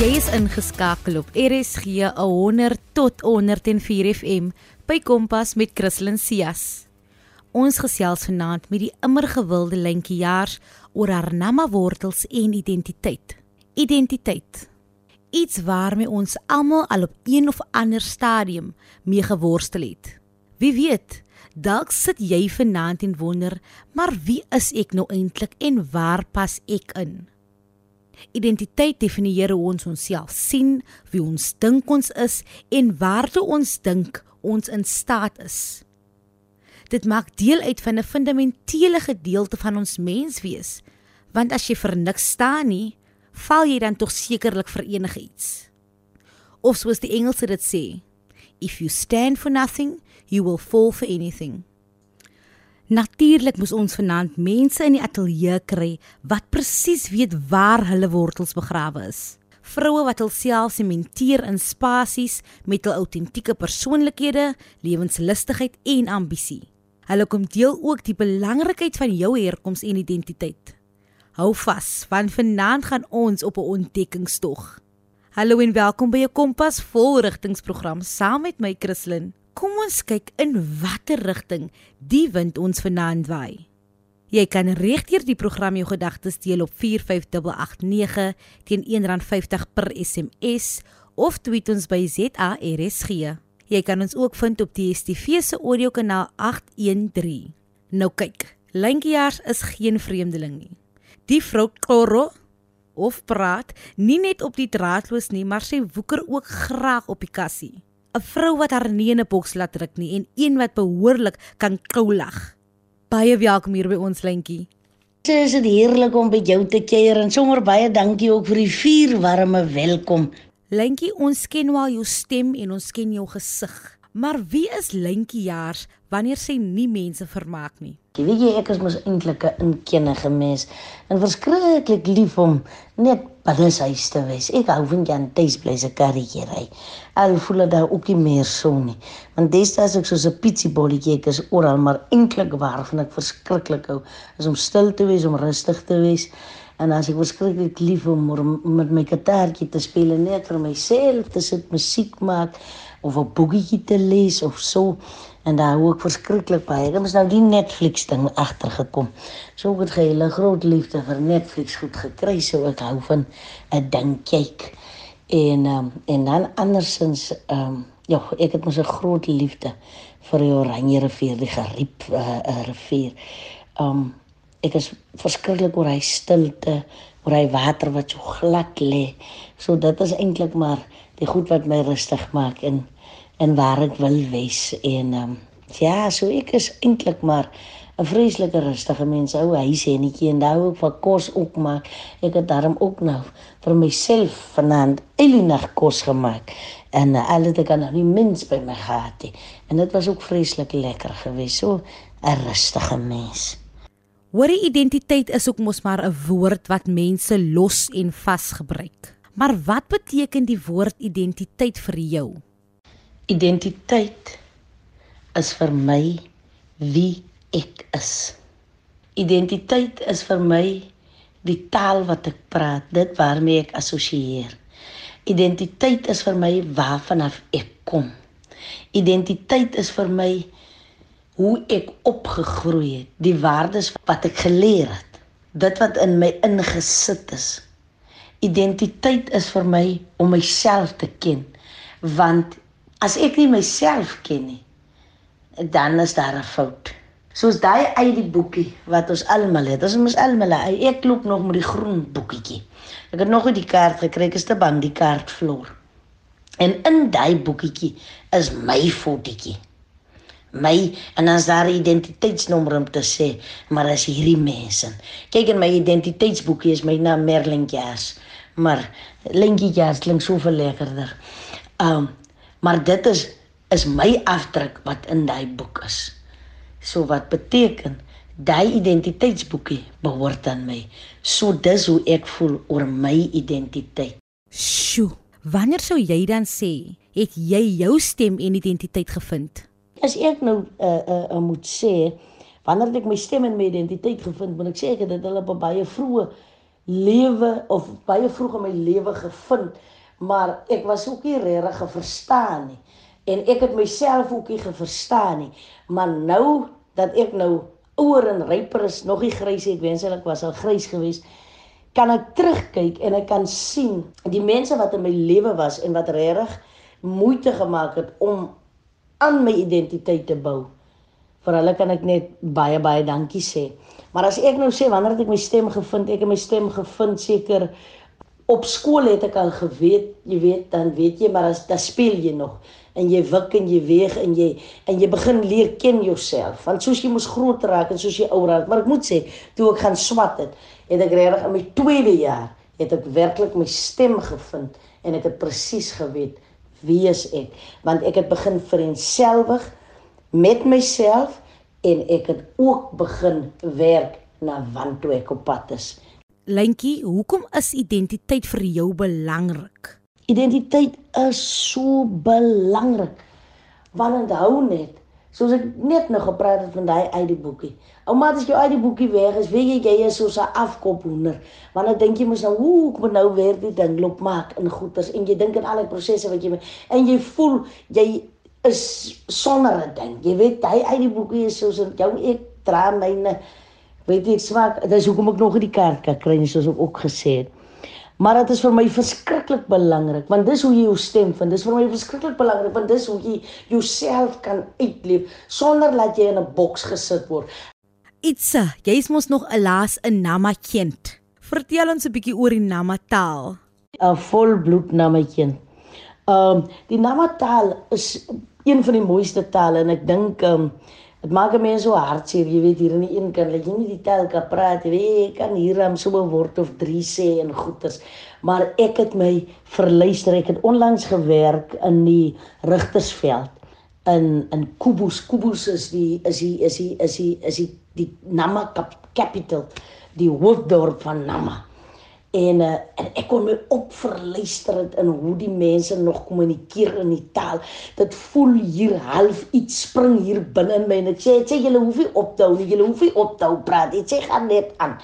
Jy is ingeskakel op RSG 100 tot 104 FM by Kompas met Christlyn Cias. Ons gesels vanaand met die immer gewilde lentjie jaars oor haar namma wortels en identiteit. Identiteit. Iets waarmee ons almal al op een of ander stadium mee geworstel het. Wie weet, dalk sit jy vanaand en wonder, maar wie is ek nou eintlik en waar pas ek in? Identiteit definieer hoe ons onsself sien, wie ons dink ons is en waartoe ons dink ons in staat is. Dit maak deel uit van 'n fundamentele gedeelte van ons menswees, want as jy vir niks staan nie, val jy dan tog sekerlik vir enigiets. Of soos die Engelse dit sê, if you stand for nothing, you will fall for anything. Natuurlik moes ons vanaand mense in die ateljee kry wat presies weet waar hulle wortels begrawe is. Vroue wat hulself sementeer in spasies met hul autentieke persoonlikhede, lewenslustigheid en ambisie. Hulle kom deel ook die belangrikheid van jou herkoms en identiteit. Hou vas, want vanaand gaan ons op 'n ontdekkingstog. Hallo en welkom by 'n Kompas volrigtingsprogram saam met my Christlyn. Kom ons kyk in watter rigting die wind ons vanaand waai. Jy kan regdeur die program jou gedagtes deel op 45889 teen R1.50 per SMS of tweet ons by ZARSG. Jy kan ons ook vind op die DStv se audiokanaal 813. Nou kyk, Lentjies is geen vreemdeling nie. Die vrou Koro of praat nie net op die draadloos nie, maar sy woeker ook graag op die kassie. 'n vrou wat haar nie in 'n boks laat druk nie en een wat behoorlik kan kou lag. Baie welkom hier by ons lentjie. Dit is heerlik om by jou te kuier en sommer baie dankie ook vir die vier warme welkom. Lentjie, ons ken wel jou stem en ons ken jou gesig. Maar wie is Lentjie Jaars wanneer sy nie mense vermaak nie? Jy weet jy ek is mos eintlik 'n inkennige mens en verskriklik lief om net binne huis te wees. Ek hou van Jan Tuis bly se karriere. Al voel dit ook nie meer so nie. Want destyds ek soos 'n pizziebolletjie ek is oral maar eintlik waar van ek verskriklik hou is om stil te wees, om rustig te wees. En as ek verskriklik lief om met my gitaartjie te speel net vir myself, te sit musiek maak of 'n boekie te lees of so en daar hou ek verskriklik baie. Ek het nou die Netflix ding agtergekom. So ek het gehulle groot liefde vir Netflix goed gekry, so ek hou van 'n ding kyk. En um, en dan andersins ehm um, ja, ek het mos 'n groot liefde vir die Oranje rivier, die geriep uh, uh, rivier. Ehm um, ek is verskriklik oor hy stilte, oor hy water wat so glad lê. So dit is eintlik maar die goed wat my rustig maak en en waar ek wil wees en um, ja, so ek is eintlik maar 'n vreeslike rustige mens. Ou huis en netjie en daai ook vir kos ook maak. Ek het daarom ook nou vir myself vanaand Elinor kos gemaak en uh, alles het kan nie mens by my gehad nie. En dit was ook vreeslik lekker geweest. So 'n rustige mens. Word identiteit is ook mos maar 'n woord wat mense los en vas gebruik. Maar wat beteken die woord identiteit vir jou? Identiteit is vir my wie ek is. Identiteit is vir my die taal wat ek praat, dit waarmee ek assosieer. Identiteit is vir my waarvan af ek kom. Identiteit is vir my hoe ek opgegroei het, die waardes wat ek geleer het, dit wat in my ingesit is. Identiteit is vir my om myself te ken, want as ek nie myself ken nie, dan is daar 'n fout. Soos daai uit die boekie wat ons almal het. Ons moet almal ek loop nog met die groen boekietjie. Ek het nog 'n die kaart gekry, ek is te bang die kaart vloer. En in daai boekietjie is my fotootjie. My en as daar identiteitsnommer om te sê, maar as hierdie mense. Kyk in my identiteitsboekie is my naam Merlin Jas, maar Lentjie Jas klink soveel lekkerder. Um Maar dit is is my afdruk wat in daai boek is. So wat beteken daai identiteitsboekie behoort aan my. So dis hoe ek voel oor my identiteit. Sjoe, wanneer sou jy dan sê het jy jou stem en identiteit gevind? As ek nou uh, uh, uh, moet sê wanneer ek my stem en my identiteit gevind, moet ek sê ek het dit al op 'n baie vroeë lewe of baie vroeg in my lewe gevind, maar ek was ook nie regtig verstaan nie. En ek het myself ook nie geverstaan nie. Maar nou dat ek nou ouer en ryper is, nog nie grys ek wens ek was al grys geweest kan ek terugkyk en ek kan sien die mense wat in my lewe was en wat regtig moeite gemaak het om aan my identiteit te bou. Vir hulle kan ek net baie baie dankie sê. Maar as ek nou sê wanneer het ek my stem gevind? Ek het my stem gevind seker op skool het ek al geweet, jy weet, dan weet jy maar as dan speel jy nog en jy wik en jy weeg en jy en jy begin leer ken jouself. Want soos jy mos groot raak en soos jy ouer raak, maar ek moet sê, toe ek gaan swat het, het ek regtig in my tweede jaar het ek werklik my stem gevind en ek het presies geweet wie is ek want ek het begin vereenselwig met myself en ek het ook begin werk na wantoe ek op pad is. Lentjie, hoekom is identiteit vir jou belangrik? Identiteit is so belangrik. Want onthou net, soos ek net nou gepraat het van daai ID boekie. Ouma, as jou ID boekie weg is, weet jy jy is soos 'n afkophoender. Want dan dink jy mos nou, hoe kom nou weer die ding loop maak in goeters en jy dink aan al die prosesse wat jy en jy voel jy is sonder 'n ding. Jy weet, hy ID boekie is soos jou ek dra myne weet jy swak. Dis hoekom ek nog in die kerk kan kry, soos ek ook gesê het. Maar dit is vir my verskriklik belangrik want dis hoe jy jou stem vind. Dis vir my verskriklik belangrik want dis hoe jy jouself kan uitleef sonder dat jy in 'n boks gesit word. Itsa, jy's mos nog 'n laas in Nama kind. Vertel ons 'n bietjie oor die Nama taal. 'n Volbloed Nama kind. Ehm um, die Nama taal is een van die mooiste tale en ek dink ehm um, Dit maak mense so hartseer, jy weet hier in die een kant, dat jy nie die taal kan praat nie. Ek kan hier aan so 'n woord of drie sê en goeters. Maar ek het my verluister. Ek het onlangs gewerk in die Rigtersveld in in Kubus. Kubus is die is die is die is die is die, die Nama capital, die hoofdorp van Nama. En, uh, en ek kon my opverluister het in hoe die mense nog kommunikeer in die taal. Dit voel hier half iets spring hier binne in my en ek sê, ek sê julle hoef nie op te hou nie, julle hoef nie op te hou praat. Ek sê gaan net aan.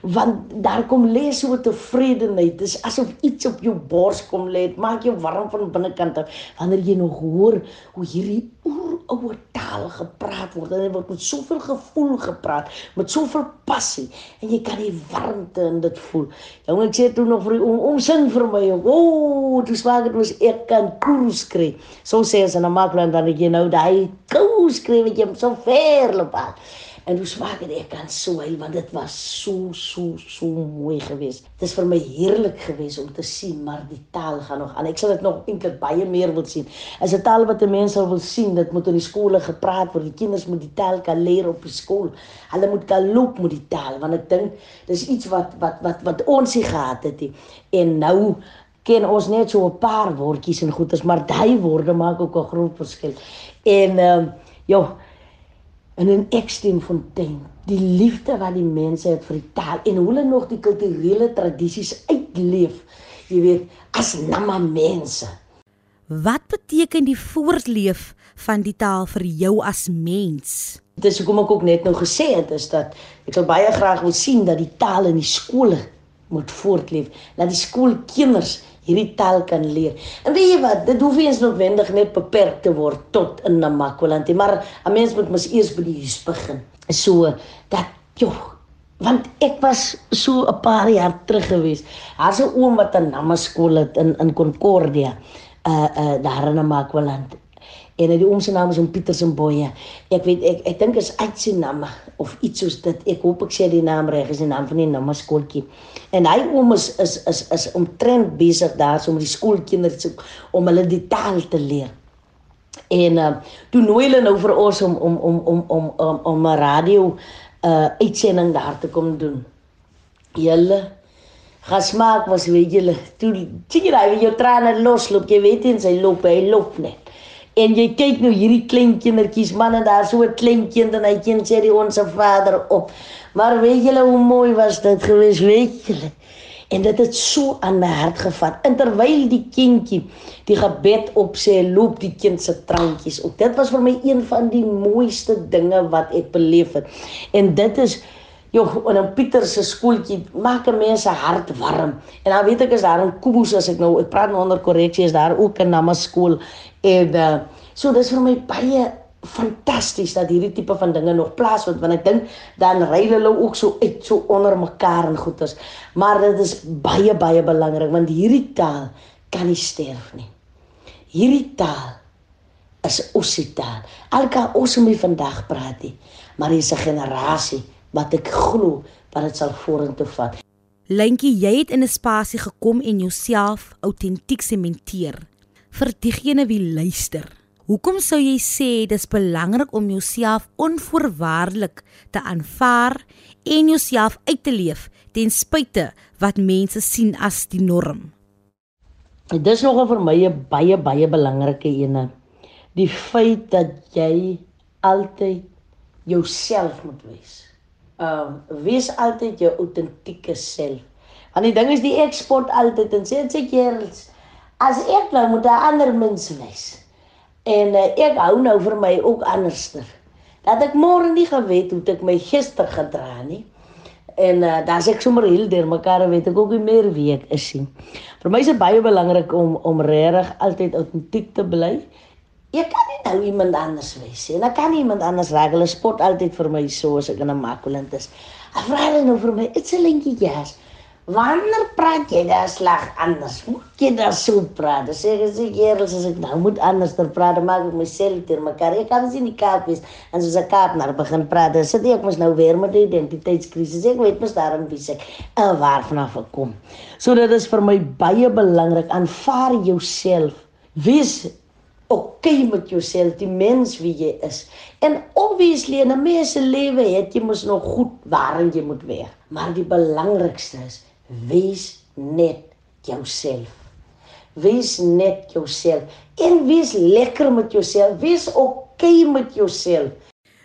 Want daar kom lê so tevredenheid. Dis asof iets op jou bors kom lê. Dit maak jou warm van binnekant af wanneer jy nog hoor hoe hierdie oeroue taal gepraat word en dit word met soveel gevoel gepraat, met soveel passie en jy kan die warmte in dit voel. Jong ek sê toe nog vir om om sing vir my. O, oh, dis waar dit was ek kan koers kry. So sê as 'n maakland dan ek nou daai koers kry wat jy so ver loop. En hoe smaak dit ek kan so hy want dit was so so so mooi geweest. Dit is vir my heerlik geweest om te sien maar die taal gaan nog aan. Ek sal dit nog eintlik baie meer wil sien. As 'n taal wat mense wil sien, dit moet in die skole gepraat word. Die kinders moet die taal kan leer op die skool. Hulle moet kan loop met die taal want ek dink dis iets wat wat wat wat ons nie gehad het nie. En nou ken ons net so 'n paar woordjies en goeders, maar daai woorde maak ook 'n groot verskil. En ehm uh, ja, in 'n Ekstemfontein. Die liefde wat die mense het vir die taal en hoe hulle nog die kulturele tradisies uitleef. Jy weet, as namma mense. Wat beteken die voortleef van die taal vir jou as mens? Dis hoekom ek ook net nou gesê het is dat ek sou baie graag wil sien dat die taal in die skole moet voortleef. Dat die skoolkinders hierdie taal kan leer. En weet jy wat, dit hoef nie eens noodwendig net beperk te word tot in Namakwaland nie, maar 'n mens moet mos eers by die huis begin. So dat joh, want ek was so 'n paar jaar terug gewees. Daar's 'n oom wat 'n namaskool het in in Concordia, uh uh daar in Namakwaland en die oom se naam is om Pieters en Boye. Ek weet ek ek dink is uit sy naam of iets soos dit. Ek hoop ek sê die naam reg is die naam van die naam skooltjie. En hy oom is is is is omtrent besig daar om die skoolkinders om hulle die taal te leer. En uh, toe nooi hulle nou vir ons om om om om om om, om 'n radio uh uitsending daar te kom doen. Julle gasmaak was weet julle toe sien jy hy jou trane losloop jy weet en sy loop hy loop net En jy kyk nou hierdie klein kindertjies, man en daar so 'n klein kind en hy ken sê die onsse Vader op. Maar weet julle hoe mooi was dit gewees, weet julle? En dit het so aan my hart gevat. En terwyl die kindjie die gebed op sê, loop die kind se traantjies op. Dit was vir my een van die mooiste dinge wat ek beleef het. En dit is Jo, en dan Pieter se skooltjie maak 'n mens se hart warm. En dan weet ek is daar in Kubus as ek nou ek praat nou onder korreksie is daar ook 'n Nama skool en uh, so dis vir my baie fantasties dat hierdie tipe van dinge nog plaasvind want ek dink dan ry hulle ook so uit so onder mekaar en goeters. Maar dit is baie baie belangrik want hierdie taal kan nie sterf nie. Hierdie taal is ons taal. Alka moet vandag praat nie, maar dis 'n generasie wat ek glo wat dit sal vorentoe vat. Lentjie, jy het in 'n spasie gekom en jouself autentiek sementeer vir diegene wie luister. Hoekom sou jy sê dis belangrik om jouself onvoorwaardelik te aanvaar en jouself uit te leef ten spyte wat mense sien as die norm? Dis nogal vir my 'n baie baie belangrike ene. Die feit dat jy altyd jouself moet wees um wees altyd jou autentieke self. Want die ding is die ek spot altyd en sê dit sekerls as ek nou moet 'n ander mens wees. En uh, ek hou nou vir my ook anderster. Dat ek môre nie geweet hoe ek my gister gedra nie. En uh, dan sê ek sommer heel deur mekaar weet ek ook nie meer wie ek is nie. Vir my is dit baie belangrik om om regtig altyd autentiek te bly. Jy kan nie nou iemand anders wees nie. En kan iemand anders raak. Hulle spot altyd vir my so as ek in 'n makulent is. Hy vra hulle nou vir my, "It's a linkie gas. Wanneer praat jy daar slag anders? Moet jy daar so praat?" Dan sê ek, "Sê eerlik as ek nou moet anders ter praat, maak ek myself ter mekaar. Ek kan sien die kaap is en soos 'n kaap naar begin praat. Dan sit ek mos nou weer met die identiteitskrisis. Ek weet mos daarom wie sê en waar vanaf ek kom. So dit is vir my baie belangrik aanvaar jouself. Wees okay met jouself, die mens wie jy is. En obviously in 'n mens se lewe het jy mos nog goed waarin jy moet wees. Maar die belangrikste is wees net jouself. Wees net jouself en wees lekker met jouself. Wees okay met jouself.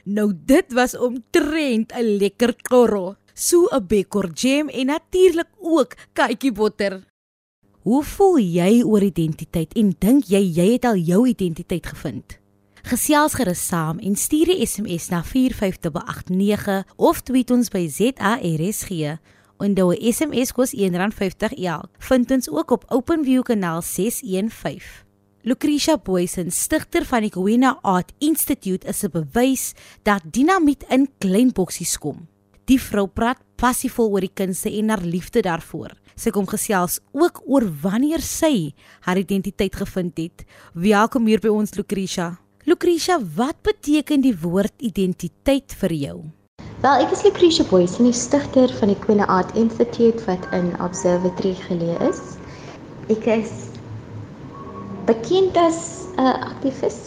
Nou dit was omtrent 'n lekker korrel. So 'n bekor jam en natuurlik ook katjiebotter. Hoe voel jy oor identiteit en dink jy jy het al jou identiteit gevind? Gesels gerus saam en stuur 'n SMS na 45889 of tweet ons by ZARSG. Onthou 'n SMS kos R1.50 elk. Vind ons ook op OpenView kanaal 615. Lucretia Boysen, stigter van die Kowena Art Institute, is 'n bewys dat dinamiet in klein boksies kom. Die vrou praat passievol oor die kunste en haar liefde daarvoor. Sy kom gesels ook oor wanneer sy haar identiteit gevind het. Welkom hier by ons Lucretia. Lucretia, wat beteken die woord identiteit vir jou? Wel, ek is Lucretia Boyce, die stigter van die Queen Art Institute wat in Observatory geleë is. Ek is bekend as 'n aktivis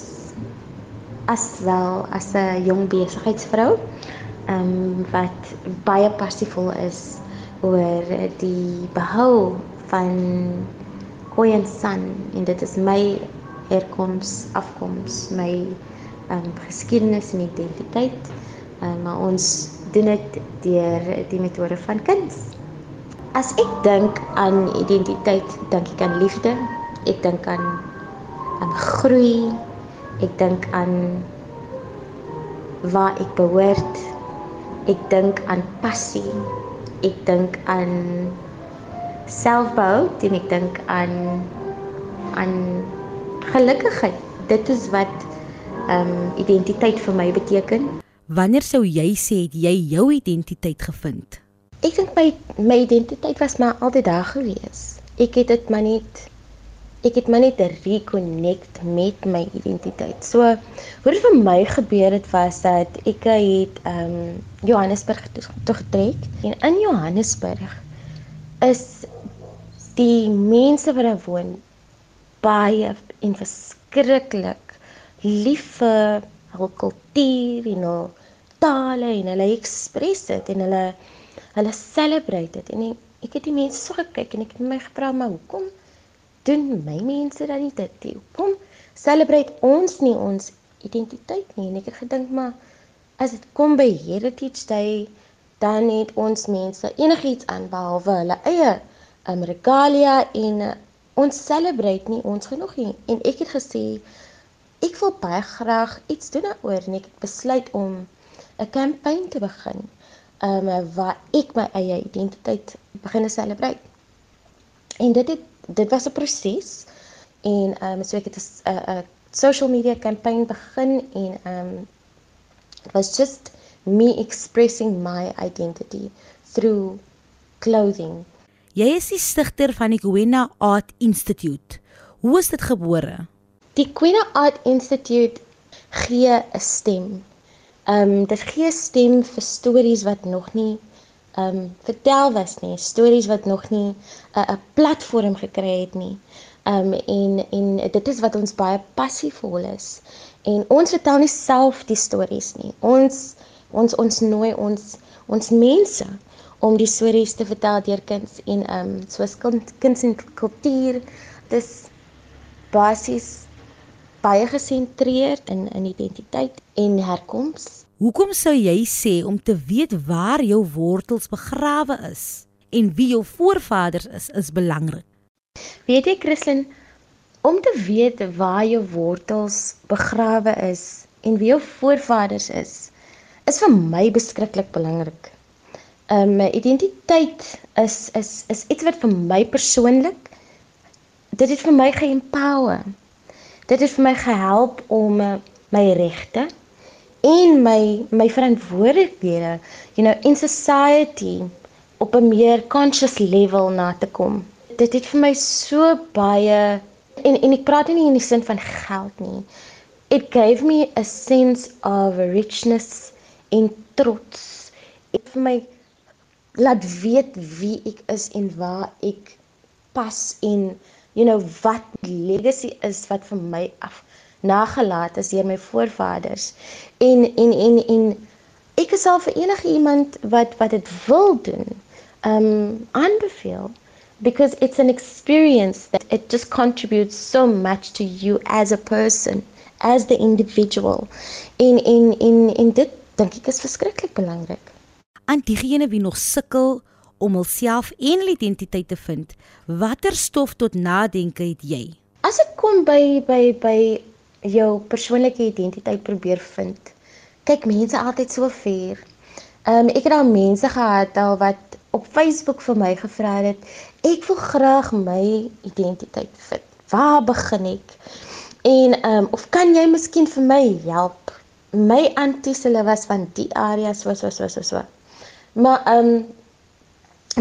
as wel as 'n jong besigheidsvrou, ehm um, wat baie passievol is oor die behou van Koyan San en dit is my herkoms, afkoms, my um, geskiedenis en identiteit. Um, maar ons doen dit deur die metode van kuns. As ek dink aan identiteit, dink ek aan liefde, ek dink aan aan groei, ek dink aan waar ek behoort. Ek dink aan passie, ek dink aan selfbehou en ek dink aan aan gelukigheid. Dit is wat ehm um, identiteit vir my beteken. Wanneer sou jy sê het jy jou identiteit gevind? Ek dink my my identiteit was maar altyd daar gewees. Ek het dit maar net ek het maar net reconnect met my identiteit. So hoe dit vir my gebeur het was dat ek het ehm um, Johannesburg toe getrek en in Johannesburg is die mense wat daar woon baie en verskriklik lief vir hul kultuur en hul tale en hulle express dit en hulle hulle celebrate dit en ek, het die mense so gekyk en ek het my gevra maar hoekom doen my mense dan nie dit nie. Kom, celebrate ons nie ons identiteit nie. En ek het gedink maar as dit kom by Heritage Day, dan het ons mense enigiets aan behalwe hulle eie um, regalia en uh, ons celebrate nie ons genoeg nie. En ek het gesê ek wil baie graag iets doen daaroor en ek het besluit om 'n kampanje te begin ehm um, waar ek my eie identiteit begin celebrate. En dit het dit was 'n proses en ehm um, so ek het 'n social media campaign begin en ehm um, it was just me expressing my identity through clothing. Jy is die stigter van die Kwena Art Institute. Hoe is dit gebore? Die Kwena Art Institute gee 'n stem. Ehm um, dit gee stem vir stories wat nog nie ehm um, vertel was nie, stories wat nog nie 'n uh, 'n platform gekry het nie. Ehm um, en en dit is wat ons baie passievol is. En ons vertel nie self die stories nie. Ons ons ons nooi ons ons mense om die stories te vertel deur kuns en ehm um, soos kuns en kultuur. Dis basies baie gesentreerd in in identiteit en herkoms. Hoekom sou jy sê om te weet waar jou wortels begrawe is en wie jou voorvaders is is belangrik? Weet jy Christlyn, om te weet waar jou wortels begrawe is en wie jou voorvaders is, is vir my beskruklik belangrik. Um identiteit is is is iets wat vir my persoonlik dit het vir my geempower. Dit het vir my gehelp om uh, my regte en my my verantwoordelikhede, you know, in society op 'n meer conscious level na te kom. Dit het vir my so baie en en ek praat nie in die sin van geld nie. It gave me a sense of richness en trots. Dit vir my laat weet wie ek is en waar ek pas en you know wat legacy is wat vir my af nagelaat is deur my voorvaders. En en en en ek is al vir enige iemand wat wat dit wil doen, um aanbeveel because it's an experience that it just contributes so much to you as a person, as the individual. En en en en dit dink ek is verskriklik belangrik. Aan diegene wie nog sukkel om hulself en hulle identiteit te vind, watter stof tot nadenke het jy? As ek kom by by by jou persoonlike identiteit probeer vind. Kyk, mense altyd so ver. Ehm um, ek het al mense gehad al wat op Facebook vir my gevra het, ek wil graag my identiteit vind. Waar begin ek? En ehm um, of kan jy miskien vir my help? My anties hulle was van die area so so so so so. Maar ehm um,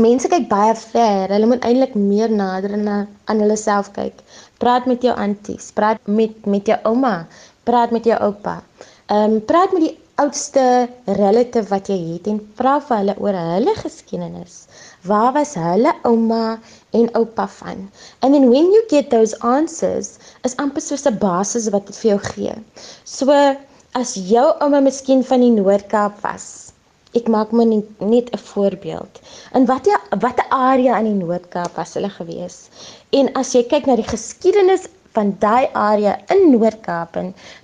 mense kyk baie ver. Hulle moet eintlik meer nader na aan hulle self kyk. Praat met jou anties, praat met met jou ouma, praat met jou oupa. Ehm um, praat met die oudste relative wat jy het en vra vir hulle oor hulle geskiedenis. Waar was hulle ouma en oupa van? And then when you get those answers, is amper soos 'n basis wat dit vir jou gee. So as jou ouma miskien van die Noord-Kaap was, Ek maak my net 'n voorbeeld. In watter watter area in die Noord-Kaap was hulle gewees? En as jy kyk na die geskiedenis van daai area in Noord-Kaap,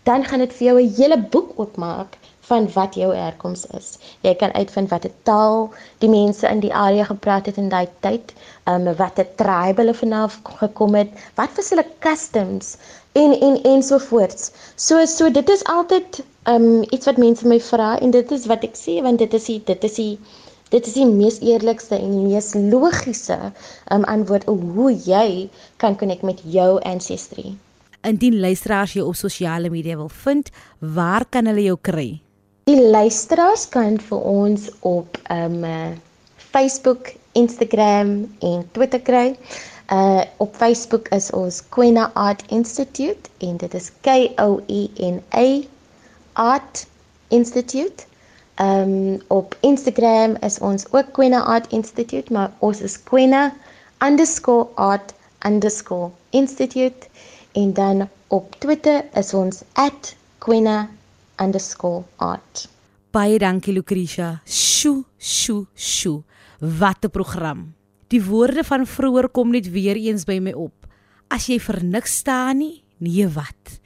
dan gaan dit vir jou 'n hele boek oopmaak van wat jou herkoms is. Jy kan uitvind watter taal die mense in die area gepraat het in daai tyd, um, watter tribe hulle vanaf gekom het, wat was hulle customs en en ensovoorts. So so dit is altyd um iets wat mense my vra en dit is wat ek sê want dit is die, dit is die dit is die mees eerlikste en die mees logiese um antwoord hoe jy kan connect met jou ancestry. Indien luisteraars jou op sosiale media wil vind, waar kan hulle jou kry? Die luisteraars kan vir ons op um Facebook, Instagram en Twitter kry. Uh op Facebook is ons Quena Art Institute en dit is K O E N A Art Institute. Um op Instagram is ons ook Quena Art Institute, maar ons is Quena_art_institute en dan op Twitter is ons @quena_art. Baie dankie Lucretia. Sjoe, sjoe, sjoe. Wat 'n program. Die woorde van vroeër kom net weer eens by my op. As jy vir niks staan nie, nee wat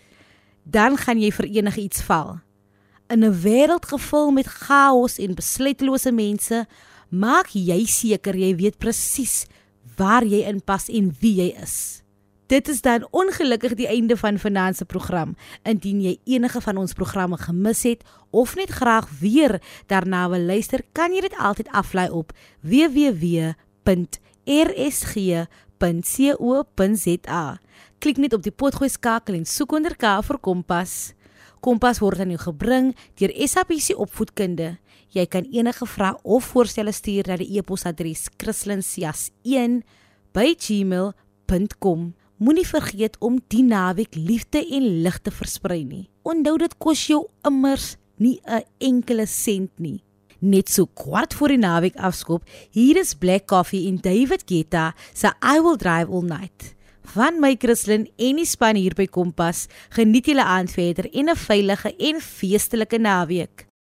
dan gaan jy vir enigiets val. In 'n wêreld gevul met chaos en besluitlose mense, maak jy seker jy weet presies waar jy inpas en wie jy is. Dit is dan ongelukkig die einde van Finansie program. Indien jy enige van ons programme gemis het of net graag weer daarna wil luister, kan jy dit altyd aflaai op www.rsg.co.za. Klik net op die potgooi skakel en soek onder K vir Kompas. Kompas word aan jou gebring deur SABC Opvoedkunde. Jy kan enige vrae of voorstelle stuur na die e-posadres kristlyn.cias1@gmail.com. Moenie vergeet om die naweek liefde en lig te versprei nie. Onthou dit kos jou immers nie 'n enkele sent nie. Net so kwart voor die naweek afskop, hier is Black Coffee en David Guetta se I Will Drive All Night. Van my Christlyn en die span hier by Kompas, geniet julle aand verder en 'n veilige en feestelike naweek.